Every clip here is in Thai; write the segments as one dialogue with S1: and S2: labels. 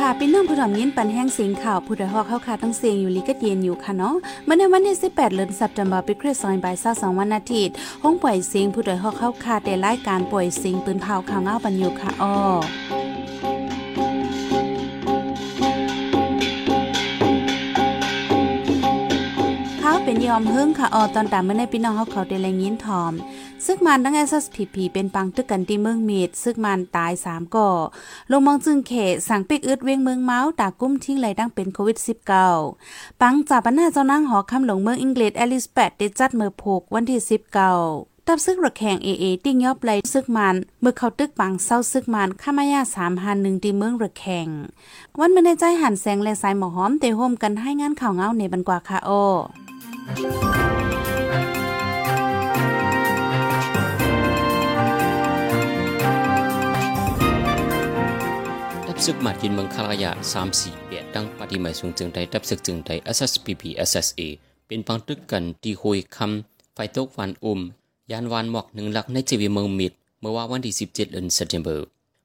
S1: ค่ะพี่น้องผู้ถมยินปันแห้งเสียงข่าวผู้ใดฮอกเข้าค่ะตั้งเสียงอยู่ลีก็เย็นอยู่ค่ะเนาะเมื่อในวันที่ 18เดือนสัปดาห์ปีคริสต์ศักราช22วันอาทิตย์ห้องปล่อยเสียงผู้ใดฮอกเข้าค่ะแต่รายการปล่อยเสียงปืนเผาข่าวเงาปันอยู่ค่ะอ้อเป็นยอมเฮิงค่ะออตอนตามเมื่อในพี่น้องเขาเขาได้แรงยินทอม ซึกมันทั้ง SSPP เป็นปังตึกกันที่เมืองเมดซึกมันตาย3ก่อ ลงมองจึงเขสั่งปิกอึดเวียงเมืองเมาส์ตากุ้มทิ้งไหลดังเป็นโควิด -19 ปังจากปัญหาเจ้านั่งหอคำหลงเมืองอังกฤษอลิสเบตได้จัดเมื่อผูกวันที่19ตับซึกระแข่งเอเอติ้งยอบไลซึกมันเมื่อเขาตึกปังเศร้าซึกมันข้ามายาสามหันหนึ่งที่เมืองระแข่ง วันเมื่อในใจหันแสงและสายหมอหอมเตะโฮมกันให้งานข่าวเงาในบันกว่าค่ะโอ
S2: ซึกมากินเมืองคารายะ3 4เปียดังปฏิหมายสูงจึงใดดับซึกจึงใด SSPP SSA เป็นปังตึกกันที่หวยคำไฟตกวันอุ้มยานวานหมอกหนึ่งหลักในจีวีเมืองมิดเมื่อว่าวันที่ 17เดือนสิงหาคม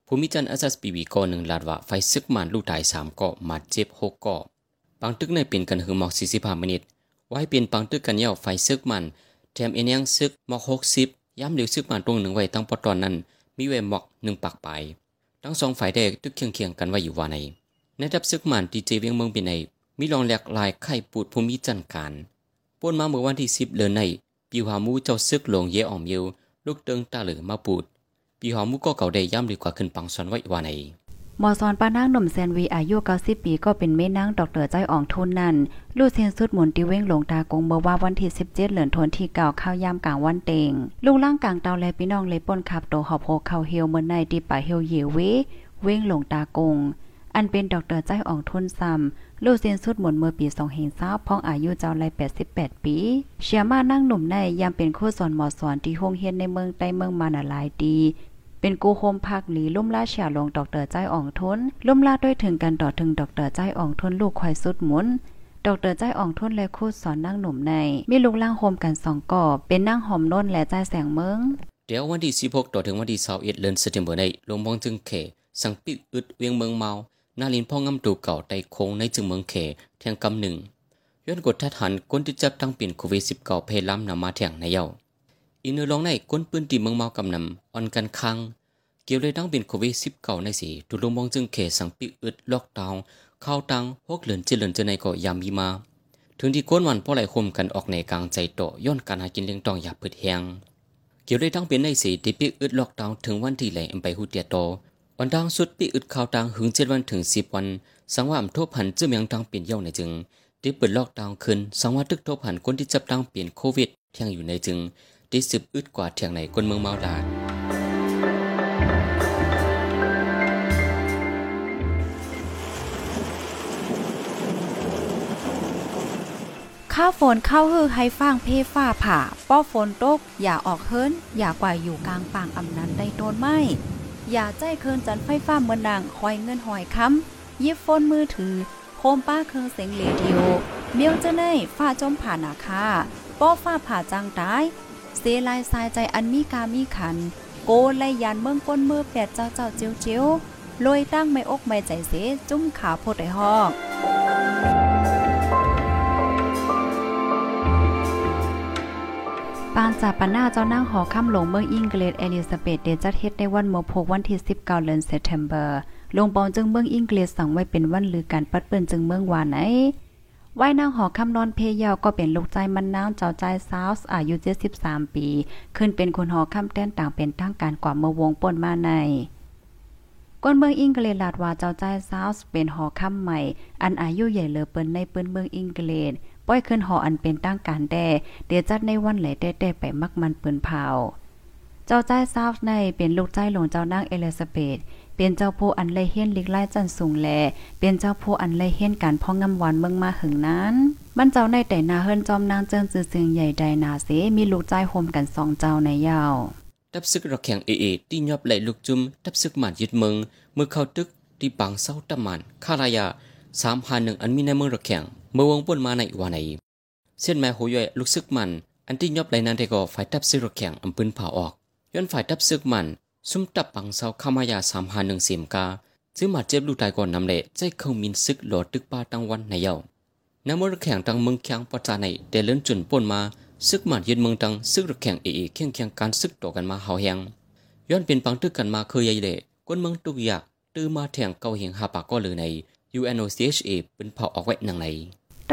S2: ภูมิจันทร์ SSPP ก่อหนึ่งลาดว่าไฟซึกมันลูกตาย3เกาะมาเจ็บ6เกาะปังตึกในเป็นกันหือหมอก45มินิตไว้เป็นปังตึกกันเย่าไฟซึกมันแถมเอ็นยังซึกหมอก60ย้ำเหลียวซึกมันตรงหนึ่งไว้ตั้งปอตอนนั้นมีเวหมอกหนึ่งปากไป ทั้งสองฝ่ายได้ตึกเคียงเคียงกันไว้อยู่ว่าในในดับซึกมันดีเจเวียงเมืองเป็นในมีรองแหลกลายไข่ปูดภูมิจันการป่นมาเมื่อวันที่สิบเดือนในปีหามูเจ้าซึกหลงเยอ่อมเยวลูกเติงตาเหลือมาปูดปีหามูก็เก่าได้ย่ำดีกว่าขึ้นปังสอนไว้ว่าใน
S1: หมอสอนป้านางหนุ่มแซนวีอายุ 90 ปีก็เป็นแม่นางดรใจอ่องทุนนั่น ลู่เซียนสุดหมุนติเว้งหลงตากงเมื่อว่าวันที่ 17 เหลือนทนที่เก่าข้าวยามกลางวันเตงลูกล่างกลางเตาแลพี่น้องเลยป่นขับโตหอบโฮเข้าเฮียวเมื่อในที่ป่าเฮียวเยเวเว้งหลงตากง อันเป็นดรใจอ่องทุนซ้ำลูกเซียนสุดหมุนเมื่อปี2เฮงซาพ้องอายุเจ้าไร88 ปีเชียมานั่งหนุ่มในยามเป็นครูสอนหมอสอนที่โรงเรียนในเมืองใต้เมืองมานาหลายดี เป็นกูโฮมพักหลีลุ่มล่าเฉียลงดอกเตอร์ใจอ่องทุนลุ่มล่าด้วยถึงกันต่อถึงดอกเตอร์ใจอ่องทุนลูกควายสุดหมุนดอกเตอร์ใจอ่องทุนและคู่สอนนั่งหนุ่มในมีลูกล่างโฮมกันสองก่อเป็นนั่งหอมน้นและใจแสงเมือง
S2: เดี๋ยววันที่16ต่อถึงวันที่21เดือนสิงหาคมในลงมองจึงเขสังปิดอึดเวียงเมืองเมานาลินพ่องำตูเก่าไตโคงในจึงเมืองเขแทงกำหนึ่งย้อนกดทัดหันก้นที่จับตั้งปิ่นโควิด19เพล้ำนำมาแทงในเย้า อีเนื้อลองในก้นปืนตีเมืองเมากำนำอ่อนกันคัง เกี่ยวเลยตั้งเป็นโควิด1 9ในสีตุลงมองจึงเขสังปิอึดล็อกดาวน์เข้าตังพวกเหลือนเจริญเจในก็ยามมีมา ถึงที่ก้นวันพ่อไหลคมกันออกในกลางใจโตย้อนการหากินเลี้ยงตองอยากพืดแหงเกี่ยวเลยตั้งเป็นในสีที่ปิอึดล็อกดาวน์ถึงวันที่ไหลเอ็มไปหูเตียโตวันดังสุดปิอึดข่าวตังหึงเจ็ดวันถึงสิบวัน สังว่าทบผันเจื้อเมียงตังเปลี่ยนเย่าในจึงได้เปิดล็อกดาวน์ขึ้นสังว่าตึกทบผันคนที่จับตังเปลี่ยนโควิดเที่ยงอยู่ในจึง ได้สืบอึดกว่าเที่ยงในคนเมืองเมาดา
S1: ข้าฝนเข้าฮือให้ฟางเพฟ้าผ่า ป้อฝนตก อย่าออกเฮิรนอย่ากว่าอยู่กลางป่างอำนันได้โดนไหมอย่าใจเคินจันไฟฟ้าเมือนนางคอยเงินหอยค้ำยิบฟนมือถือ โคมป้าเคิงเสียงเรดิโอเมียวจะเนฟ้าจมผ่านาคาป้อฟ้าผ่าจางตาย เสลายสายใจอันมีกามีขัน โกไลยานเมืองก้นมือแปดเจ้าเจ้าเจียวเจียวลอยตั้งไม่อกไม่ใจเสจุ้มขาโพดไอหอกปางจากปนหน้าเจ้านั่งหอค่ำหลงเมืองอิงเกลดเอลิซาเบธเดจัดเฮ็ดในวันโมพกวันที่19เดือนเซปเทมเบอร์ลงปองจึงเมืองอิงเกลดสั่งไว้เป็นวันลือการปัดเปิ้นจึงเมืองวานไหน ว่ายนางหอคำนอนเพยาวก็เป็นลูกใจมันนางเจ้าใจซาวส์อายุ73ปี ขึ้นเป็นคนหอคำแต้นต่างเป็นทางการกว่าเมื่อวงป่นมาในก้นเมืองอิงเกลดลาดว่าเจ้าใจซาวส์เป็นหอคำใหม่ อันอายุใหญ่เลอเปิ้นในเปิ้นเมืองอิงเกลดป้อยขึ้นหออันเป็นตั้งการแด่เดี๋ยวจัดในวันไหลแด่ๆไปมักมันเปืนเผา เจ้าใจซาฟในเป็นลูกใจหลวงเจ้านางเอลิซาเบธเป็นเจ้าผู้อันไลเฮียนลิกไล่จันสูงแล เป็นเจ้าผู้อันไลเฮียนการพ่องงำหวานเมืองมาหึงนั้นมันเจ้าในแต่นาเฮิรนจอมนางเจิงจือเสียงใหญ่ใดนาเสมีลูกใจโฮมกันสองเจ้าในยาว
S2: ดับซึกระแข่งเอเอที่ยอบไหลลูกจุมดับซึกหมันยึดเมืองเมื่อเข้าตึกที่ปังเศร้าตะมันคารายาสามพันหนึ่งอันมีในเมืองระแข่งเมื่อวงป่นมาในวานในเส้นแม่หัวย่อยลูกซึกมัน อันที่ยอบไหลนั้นได้ก็ฝ่ายดับซึกระแข่งอำปืนเผาออก ย้อนฝ่ายดับซึกมันซุ่มตับปังเศร้าขามายาสามพันหนึ่งเสียมกาซึ่งมาเจ็บลูกตายก่อนนำเละใจเขามินซึกหลอดตึกป้าตั้งวันในเยาน้ำมันแข่งตังเมืองแข็งปจาในเดเลินจุนป่นมาซึกมาดยืนเมืองตังซึกระแข่งเอเอเคียงเคียงการซึกต่อกันมาเฮาแหงย้อนเป็นปังตึกกันมาเคยใหญ่เละก้นเมืองตุกอยากตื้อมาแทงเกาเหงหาปากก็เลยใน UNOCHA เป็นเผาออกไว้หนังไหน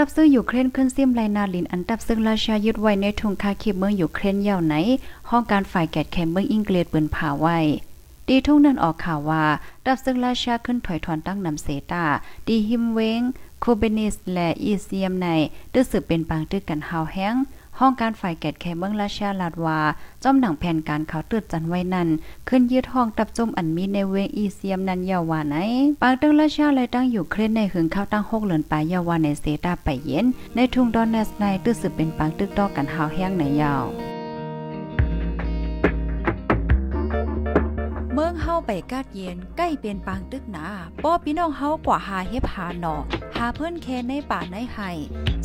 S1: ดับซื้อยู่เครนขึ้นซิมไลนาลินอันดับซึ่งราชายึดไว้ในทุงคาคีเมืองยูเครนยาวไหน ห้องการฝ่ายแกดแคมเมืองอังกฤษเปิ้นผาไว้ ดีทุ่งนั่นออกข่าวว่า ดับซึ่งราชาขึ้นถอยถอนตั้งนำเซตา ดีฮิมเวงโคเบนิสและอีเซียมในตื้อสืบเป็นปางตื้อกันฮาวแห้ง ห้องการฝ่ายแกดแคเมืองราชาลาดวาจ้อมหนังแผ่นการเขาตืดจันไว้นั่น ขึ้นยืดห้องตับจมอันมีในเวงอีเซียมนันยาวาไหนปางตึงราชาเลยตั้งอยู่เครนในหึงเข้าตั้งหกเหลือนปลายยาวาในเซตาไปเย็น ในทุ่งดอนเนสในตื้อสืบเป็นปางตึกดอกกันหาวแห้งในยาว ไปกาดเย็นใกล้เป็นปางตึกหนาป้อพี่น้องเฮากว่าหาเฮ็บหาหนอหาเพื่อนแค่ในป่าในไห้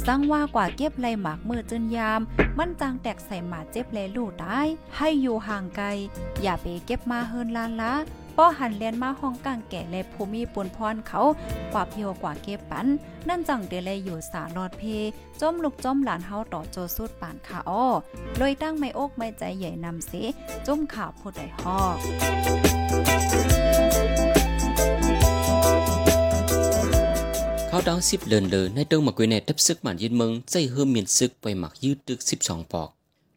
S1: สังว่ากว่าเก็บไรหมากมือจนยาม มันจางแตกใส่หมาเจ็บแลลู่ตายให้อยู่ห่างไกล อย่าไปเก็บมาเฮินลานละป้อหันเลียนมาห้องกลางแก่และภูมิปุนพรเขากว่าเพียวกว่าเก็บปัน นั่นจังเดเลยอยู่สาลอดเพจมลูกจมหลานเฮาต่อโจสุดป่านขาอ้อเลยตั้งไม่อกไม่ใจใหญ่นำเสจมข่าวผู้ใดฮอก
S2: เขาดังสิบเลินเลยในติงมากุยในทับซึกหมันยินเมืองใจเฮิมเมียนซึกไปหมักยืดตึกสิบสองปอก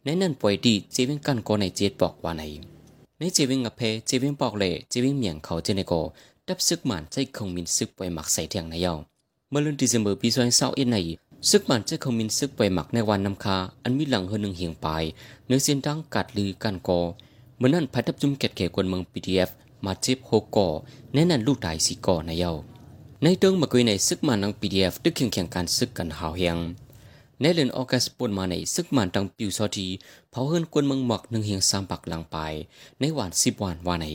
S2: ในนั่นปล่อยดีเจวิงกันก็ในเจ็ดปอกว่าไหนในเจวิงอเพเจวิงปอกเล่เจวิงเมียงเขาเจเนโกดับซึกหมันใจคงมินซึกไปหมักใส่เทียงในเยาเมื่อเดือนธันวาคมปีสองพันสิบเอ็ดในซึกหมันใจคงมินซึกไปหมักในวันนำคาอันมีหลังเฮนึงเหียงปลายเนื้อเส้นดังกัดลือกันกอเมื่อนั้นพัดทับจุ่มเกตเขกวนเมืองพีดีเอฟมาเจ็บโฮกอแน่นันลูกตายสีกอในเยา ในติงมากุยในซึกมันนังพีดีเอฟตึกเคียงเคียงการซึกกันหาวเฮียงในเลือนออกัสปนมาในซึกมันตังปิวซอทีเผาเฮินกวนเมืองหมักหนึ่งเฮียงสามปักหลังไปในวันสิบวันวานใน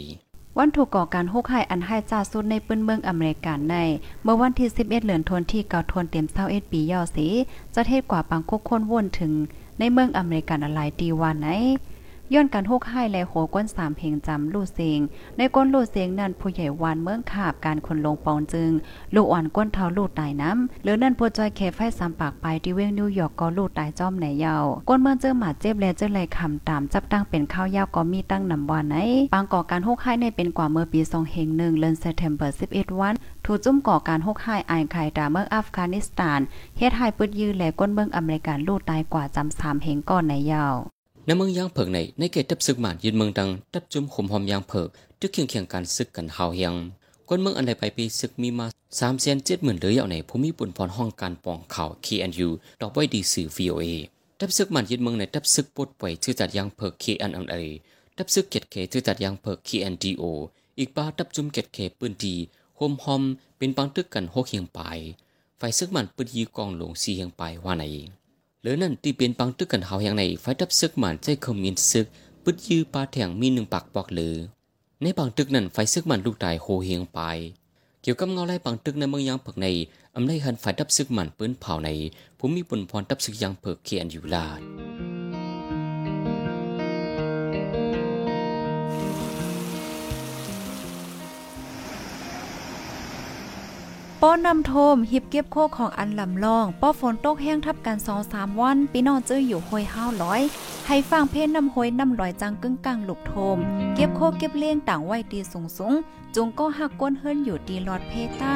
S1: วันถูกก่อการฮกไห้อันให้จ่าสุดในปื้นเมืองอเมริกันใน เมื่อวันที่ 11เดือนธันวาคมที่เก่าทวนเต็ม21ปีย่อสีจะเทศกว่าปังคุกคนวนถึงในเมืองอเมริกันอะไรดีวันไหน ย้อนการฮกให้และโหก้นสามเพลงจำลู่เสียงในก้นลู่เสียงนั้นผู้ใหญ่วานเมืองขาบการคนลงปองจึง ลูกอ่อนก้นเท้าลูกตายน้ำหรือนั่นผู้จอยแคไฟสามปากไปที่เวงนิวยอร์กก็ลูกตายจ้อมไหนยาวก้นเมืองเจอหมาเจ็บและเจอไหลคำตามจับตั้งเป็นข้าวยาวก็มีตั้งนำวานไหนปางก่อการฮกให้ในเป็นกว่าเมื่อปี2เฮง1เดือนเซปเทมเบอร์11 วันถูจุ่มก่อการฮกให้อายไข่ดาเมืองอัฟกานิสถานเฮ็ดให้ปึดยื้อและก้นเมืองอเมริกันลูกตายกว่าจำ3เฮงก่อนในยาว
S2: ในเมืองยางเผิกในในเกตทับซึกหมานยืนเมืองดังทับจุ่มขุมหอมยางเผิกทึกเคียงเคียงการซึกกันหาเฮียงก้นเมืองอันใดไปปีซึกมีมาสามแสนเจ็ดหมื่นเลยเอาในภูมิปุ่นพรห้องการปองข่าว KNU ดอกไว้ดีสื่อ VOA ทับซึกหมานยืนเมืองในทับซึกปดป่วยชื่อจัดยางเผิก KNMA ทับซึกเกตเคชื่อจัดยางเผิก KNDO อีกป้าทับจุ่มเกตเคปืนดีโฮมฮอมเป็นปังตึกกันหกเฮียงปลายไฟซึกมันปืนยีกองหลงสีเฮียงปลายว่าไหน หรือนั่นที่เป็นปังตึกกันเฮาอย่างในไฟดับซึกหมันใจคอมมินซึกปึดยื้อปาแถงมีหนึ่งปากบอกหรือในปังตึกนั้นไฟซึกมันลูกตายโหเฮียงไป เกี่ยวกับเงาไล่ปังตึกในเมืองยางเผือกในอำนาจหันไฟดับซึกมันปืนเผาในผมมีปุ่นพรดับซึกยางเผือกเขียนอยู่ลาด
S1: ป้อนำโทมหิบเก็บโคของอันลำลอง ป้อฝนตกแห้งทับกันสองสามวันปีนอนเจออยู่ห้อยห้าวร้อย ให้ฟังเพนนำห้อยนำลอยจังกึ่งกลางหลุกโทม เก็บโคเก็บเลี้ยงต่างไว้ตีสูงสูงจุงก็หักก้นเฮิรนอยู่ตีหลอดเพต้า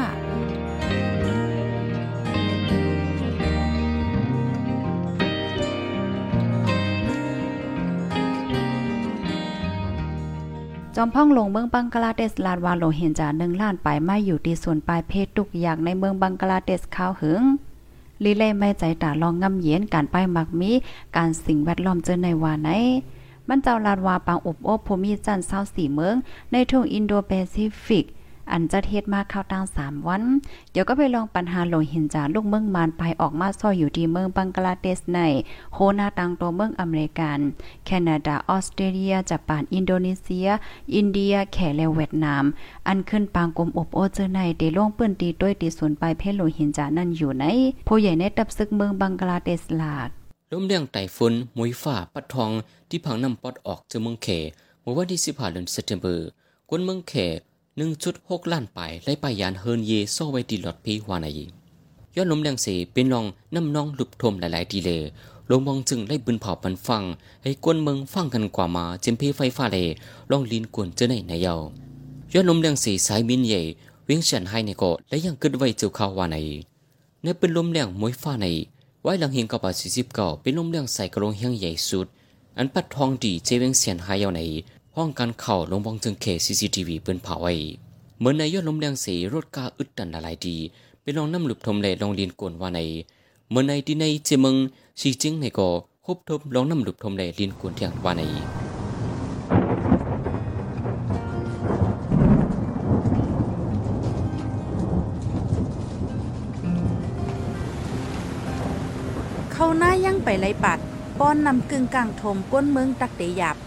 S1: จอมพ่องลงเมืองบังกลาเทศลาดวาโลเห็นจาหนึ่งล้านปลายไม่อยู่ที่ส่วนปลายเพศทุกอย่างในเมืองบังกลาเทศข้าวหึงลีเล่ไม่ใจตาลองงำเย็นการป้ายมักมีการสิ่งแวดล้อมเจอในวาไหนมันเจ้าลาดวาปางอบโอบภูมิจันทร์เศร้าสี่เมืองในทุ่งอินโดแปซิฟิก อันจะเทศมาเข้าตั้งสามวัน เดี๋ยวก็ไปลองปัญหาโลหินจาลูกเมืองมานไปออกมาซ่อยอยู่ที่เมืองบังกลาเทศในโฮนาตังตัวเมืองอเมริกัน แคนาดาออสเตรเลียญี่ปุ่นอินโดนีเซีย อินเดียแขและเวียดนาม อันขึ้นปางกลมอบโอเจอในเดล่วงปื้นตีด้วยตีศูนไปเพลโลหินจานั่นอยู่ในผู้ใหญ่ในตับซึกเมืองบังกลาเทศลาด
S2: ล้มเรียงไต้ฝุ่นมุยฟ้าปัดทองที่พังน้ำปอดออกจากเมืองเขเมื่อวันที่15เดือนสิงหาคมกวนเมืองเข 1.6 ล้านไปไล่ไปยานเฮินเยโซไว้ตีหลอดพีวานายีย้อนนมแดงเสเป็นนองน้ำน้องหลุบทมหลายๆทีเลลงมองจึงไล่บืนเผาปันฟัง ให้กวนเมืองฟังกันกว่ามาเจมพีไฟฟ้าเลลองลินกวนเจอในในเยาย้อนนมแดงเสสายมินใหญ่เวียงเฉียนให้ในเกาะและยังเกิดไว้เจ้าขาววานในในเป็นลมแรงมวยฟ้าในไว้หลังเฮงกับปาสิสิบเก่าเป็นลมแรงใส่กระโลงเฮียงใหญ่สุด อันปัดทองดีเจเวียงเฉียนให้เยาใน ห้องการเข่าลงบองจึงเคซีซีทีวีเปิ้นเผาไว้เหมือนในยอดลมแรงสีรถกาอึดดันหลายดีเป็นลองน้ำหลุบทมเลลองเรียนกวนว่าในเหมือนในที่ในเจมึงสีจิงในก็คบทบลองน้ำหลุบทมเลยเรียนกวนเทียงว่าใน
S3: เขาหน้ายั่งไปไหลปัด ป้อนนำกึ่งกลางทมก้นเมืองตักเตยับ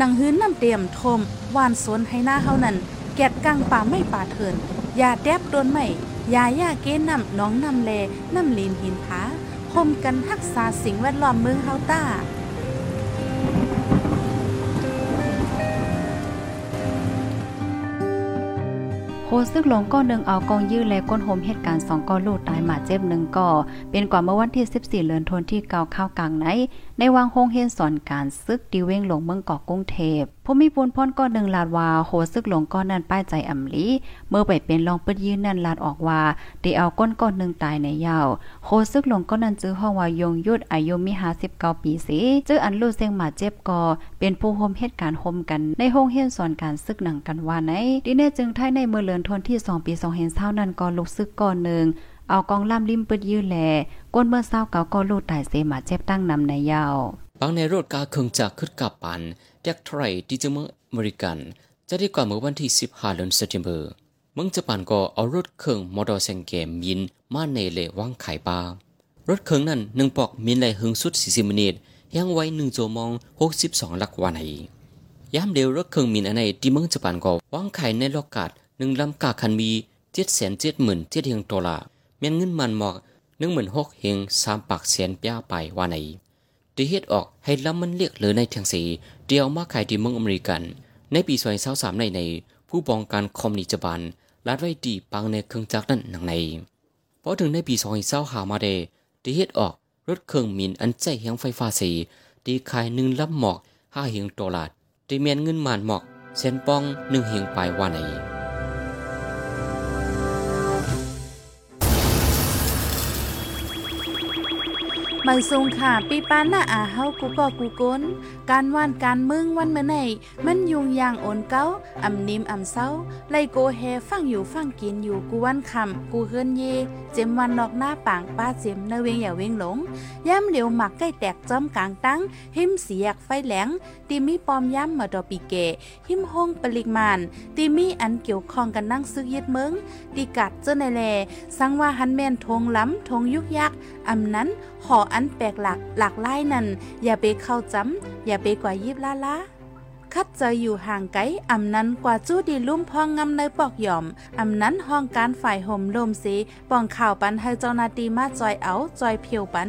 S3: นังหื้นน้ำเตรียมทมวานสวนให้หน้าเฮานั่นแกดกลางป่าไม่ป่าเถินยาแดบโดนไม่ยาย่าเก้นำน้องนำแลน้ำลีนหินผาคมกันทักษาสิ่งแวดล้อมเมืองเฮาต้า
S1: โคซึกหลงก้อนหนึ่งเอากองยื้อและก้นโฮมเหตุการณ์สองก้อนลูกตายหมาเจ็บหนึ่งก่อเป็นกว่าเมื่อวันที่ 14เดือนธันวาคมที่เกาข้าวกลางไหน ในวังโฮงเฮนสอนการซึกดีเว้งหลงเมืองเกาะกรุงเทพผู้มีปูนพ่นก้อนหนึ่งลาดว่าโคซึกหลงก้อนนั้นป้ายใจอำลีเมื่อไปเป็นรองเปิดยืนนั่นลาดออกว่าได้เอาก้นก้อนหนึ่งตายในยาวโคซึกหลงก้อนนั้นจื้อห้องว่ายงยุดอายุมี59ปีสิจื้ออันลูกเสียงหมาเจ็บก่อเป็นผู้โฮมเหตุการณ์โฮมกันในโฮงเฮนสอนการซึกหนังกันว่าไหนดิเน่จึงไทยในเมื่อเลือนทนที่2ปี2เห็นเศร้านั้นก็ลุกซึกก่อนหนึ่งเอากองล่ำริมเปิดยื้อแลก้นเมื่อเศร้าเก่าก็ลูกตายเสมาเจ็บตั้งนำในยาว
S2: บางในรถกาเคืองจากขึ้นกับปันแดกทรายที่จะเมืองอเมริกัน จะได้กว่าเมื่อวันที่15เดือนสิงหาคมเมืองญี่ปุ่นก็เอารถเครื่องมอเตอร์ไซค์เกมมินมาในเลวางไขายปลารถเครื่องนั้นหนึ่งปอกมินไหลหึงสุด40มินิตยังไว้1โจมอง 62 ลักวันไหยามเดียวรถเครื่องมินอันไหนที่เมืองญี่ปุ่นก็วางไขายในโลกาด หนึ่งลำกาคันมี7 7 0 0 0 0เจ็ดหมื่นเจ็ดเฮงดอลลาร์เมียนเงินมันหมอก16,000เฮง3ปากแสนป้าไปว่าไหนด้เฮ็ดออกให้ลำมันเรียกเหลือในทางสีเดียวมาขายที่เมืองอเมริกัน ในปี2023ในใน ผู้ปองกันคอมนิสต์บันลาดไว้ดีปังในเครื่องจักรนั้นหนังในพอถึงในปี2025หามาได้ได้เฮ็ดออกรถเครื่องมินอันใจเฮียงไฟฟ้าสีดีขายหนึ่งลำหมอก5เฮียงดอลลาร์ด้เมียนเงินมันหมอกเซนปอง1เฮียงปลายว่าไหน
S3: ไม่ทรงค่ะปีปานหน้าอาเฮากูก็กูก้นการว่านการมึงวันเมื่อไหนมันยุงยางโอนเก้าอำนิมอำเศร้าไลโกแฮฟังอยู่ฟังกินอยู่กูวันคำกูเฮิรนเย เจมวันนอกหน้าปางป้าเจมเนเวงอย่าเวงหลงย่ำเหลียวหมักใกล้แตกจอมกลางตั้ง หิมเสียกไฟแหลงตีมีปอมย่ำมาดอปีเก หิมห้องปริมานตีมีอันเกี่ยวข้องกันนั่งซึกยึดเมืองตีกัดเจ้าในแลสังว่าหันแม่นทงล้ำทงยุกยักอำนั้นห่ออันแปลกหลักหลากหลายนั่นอย่าไปเข้าจำอย่าไปกว่ายิบล้าล้าคัดเจออยู่ห่างไกลอำนั้นกว่าจู้ดีลุ่มพองงำในปอกหย่อมอำนั้นห้องการฝ่ายห่มลมสีป้องข่าวปันให้เจ้าหน้าที่มาจอยเอาจอยเพียวปัน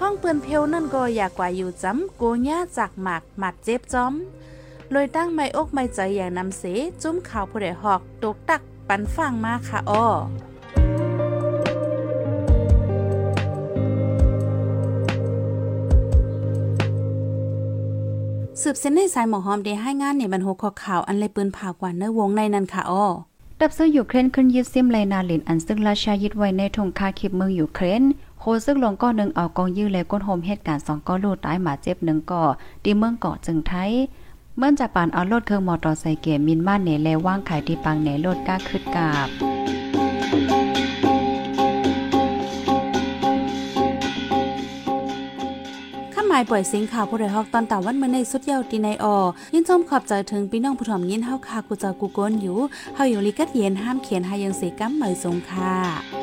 S3: ห้องเปืนเพียวนั่นก็อยากกว่าอยู่จำโกญ่าจากหมากหมัดเจ็บจอมเลยตั้งไม่อกไม่ใจอย่างนำเสจุ้มข่าวผู้ใดหอกตกตักปันฟังมาค่ะอ้อ สืบเส้นในสายหมอหอมเดให้งานในบรรโหคอข่าวอันเลยปืนผ่ากว่าเนื้อวงในนั้นค่ะอ้อ
S1: ดับซื้อยูเครนขึ้นยึดซิมไลนาลินอันซึ่งราชายึดไว้ในธงคาคิบเมืองยูเครนโคซึ่งลงก้อนหนึ่งเอากองยื้อและก้นโฮมเหตุการณ์สองก้อนลูกตายหมาเจ็บหนึ่งก่อดีเมืองเกาะจึงไทยเมื่อจะปานเอารถเครื่องมอเตอร์ไซค์เกียร์มินมาเนและว่างขายที่ปังเนรถก้าขึ้นกาบา
S3: ยปล่อยเสียงข่าวผู้ใดฮอกตอนตาวันเมื่อในสุดเยาวตีในออยินชมขอบใจถึงพี่น้องผู้ถ่อมยินเฮาคากูจากูโกนอยู่เฮาอยู่ลิกัดเย็นห้ามเขียนหายังเสกัมเหมยสงค่ะ